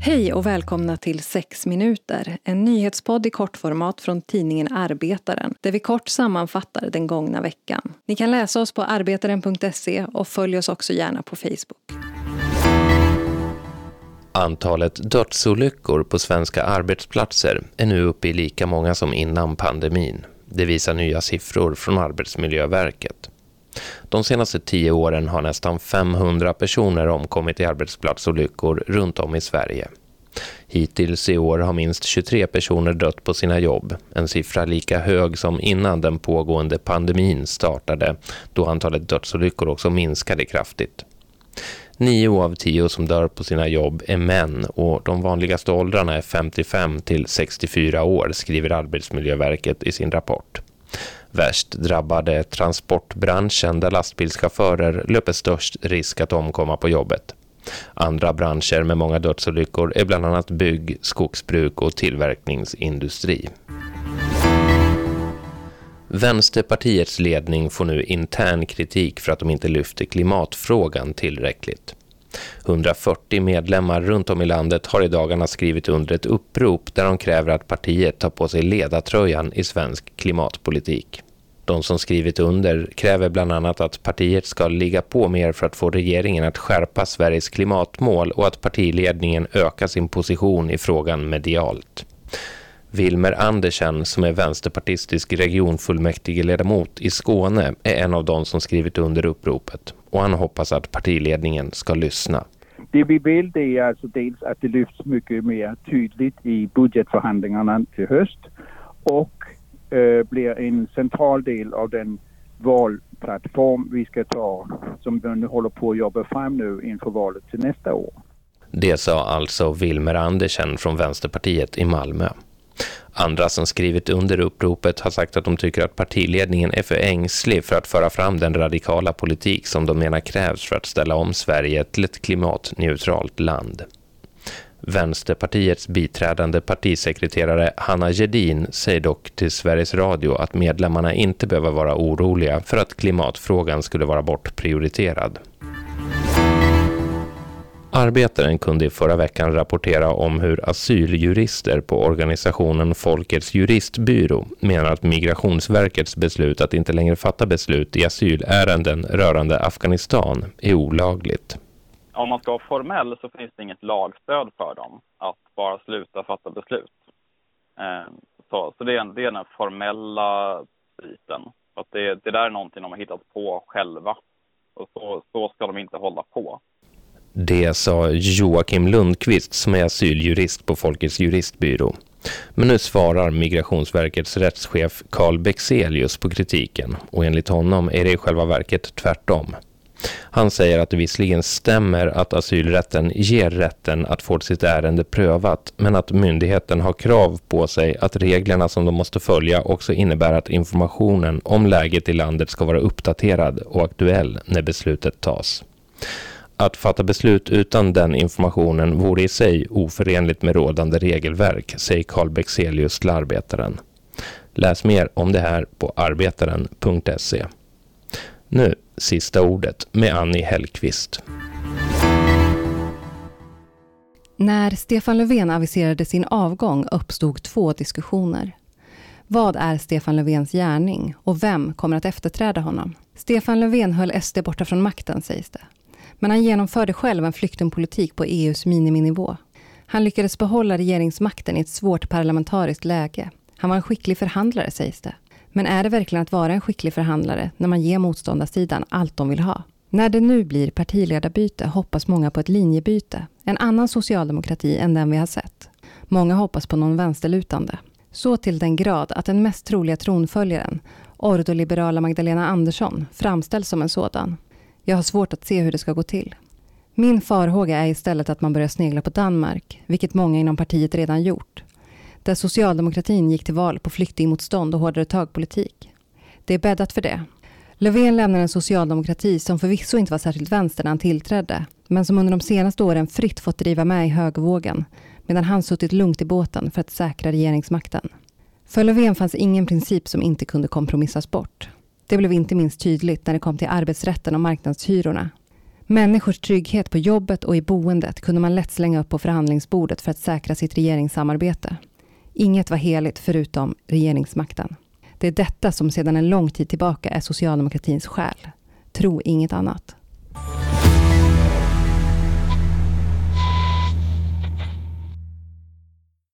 Hej och välkomna till 6 minuter, en nyhetspodd i kortformat från tidningen Arbetaren, där vi kort sammanfattar den gångna veckan. Ni kan läsa oss på arbetaren.se och följ oss också gärna på Facebook. Antalet dödsolyckor på svenska arbetsplatser är nu uppe i lika många som innan pandemin. Det visar nya siffror från Arbetsmiljöverket. De senaste tio åren har nästan 500 personer omkommit i arbetsplatsolyckor runt om i Sverige. Hittills i år har minst 23 personer dött på sina jobb, en siffra lika hög som innan den pågående pandemin startade, då antalet dödsolyckor också minskade kraftigt. Nio av tio som dör på sina jobb är män och de vanligaste åldrarna är 55 till 64 år, skriver Arbetsmiljöverket i sin rapport. Värst drabbade transportbranschen där lastbilschaufförer löper störst risk att omkomma på jobbet. Andra branscher med många dödsolyckor är bland annat bygg, skogsbruk och tillverkningsindustri. Vänsterpartiets ledning får nu intern kritik för att de inte lyfter klimatfrågan tillräckligt. 140 medlemmar runt om i landet har i dagarna skrivit under ett upprop där de kräver att partiet tar på sig ledartröjan i svensk klimatpolitik. De som skrivit under kräver bland annat att partiet ska ligga på mer för att få regeringen att skärpa Sveriges klimatmål och att partiledningen ökar sin position i frågan medialt. Wilmer Andersen som är vänsterpartistisk regionfullmäktigeledamot i Skåne är en av de som skrivit under uppropet och han hoppas att partiledningen ska lyssna. Det vi vill det är alltså dels att det lyfts mycket mer tydligt i budgetförhandlingarna till höst och eh, blir en central del av den valplattform vi ska ta som vi nu håller på att jobba fram nu inför valet till nästa år. Det sa alltså Wilmer Andersen från Vänsterpartiet i Malmö. Andra som skrivit under uppropet har sagt att de tycker att partiledningen är för ängslig för att föra fram den radikala politik som de menar krävs för att ställa om Sverige till ett klimatneutralt land. Vänsterpartiets biträdande partisekreterare Hanna Gedin säger dock till Sveriges Radio att medlemmarna inte behöver vara oroliga för att klimatfrågan skulle vara bortprioriterad. Arbetaren kunde i förra veckan rapportera om hur asyljurister på organisationen Folkets juristbyrå menar att Migrationsverkets beslut att inte längre fatta beslut i asylärenden rörande Afghanistan är olagligt. Om man ska vara formell så finns det inget lagstöd för dem att bara sluta fatta beslut. Eh, så, så det, är, det är den formella biten. Att det, det där är någonting de har hittat på själva. Och så, så ska de inte hålla på. Det sa Joakim Lundqvist som är asyljurist på Folkets juristbyrå. Men nu svarar Migrationsverkets rättschef Carl Bexelius på kritiken och enligt honom är det i själva verket tvärtom. Han säger att det visserligen stämmer att asylrätten ger rätten att få sitt ärende prövat men att myndigheten har krav på sig att reglerna som de måste följa också innebär att informationen om läget i landet ska vara uppdaterad och aktuell när beslutet tas. Att fatta beslut utan den informationen vore i sig oförenligt med rådande regelverk, säger Carl Bexelius till Arbetaren. Läs mer om det här på arbetaren.se. Nu sista ordet med Annie Hellqvist. När Stefan Löfven aviserade sin avgång uppstod två diskussioner. Vad är Stefan Löfvens gärning och vem kommer att efterträda honom? Stefan Löfven höll SD borta från makten sägs det. Men han genomförde själv en flyktingpolitik på EUs miniminivå. Han lyckades behålla regeringsmakten i ett svårt parlamentariskt läge. Han var en skicklig förhandlare sägs det. Men är det verkligen att vara en skicklig förhandlare när man ger motståndarsidan allt de vill ha? När det nu blir partiledarbyte hoppas många på ett linjebyte, en annan socialdemokrati än den vi har sett. Många hoppas på någon vänsterlutande. Så till den grad att den mest troliga tronföljaren, ordoliberala Magdalena Andersson, framställs som en sådan. Jag har svårt att se hur det ska gå till. Min farhåga är istället att man börjar snegla på Danmark, vilket många inom partiet redan gjort. Där socialdemokratin gick till val på flyktingmotstånd och hårdare tagpolitik. Det är bäddat för det. Löfven lämnar en socialdemokrati som förvisso inte var särskilt vänster när han tillträdde, men som under de senaste åren fritt fått driva med i högvågen, medan han suttit lugnt i båten för att säkra regeringsmakten. För Löfven fanns ingen princip som inte kunde kompromissas bort. Det blev inte minst tydligt när det kom till arbetsrätten och marknadshyrorna. Människors trygghet på jobbet och i boendet kunde man lätt slänga upp på förhandlingsbordet för att säkra sitt regeringssamarbete. Inget var heligt förutom regeringsmakten. Det är detta som sedan en lång tid tillbaka är socialdemokratins själ. Tro inget annat.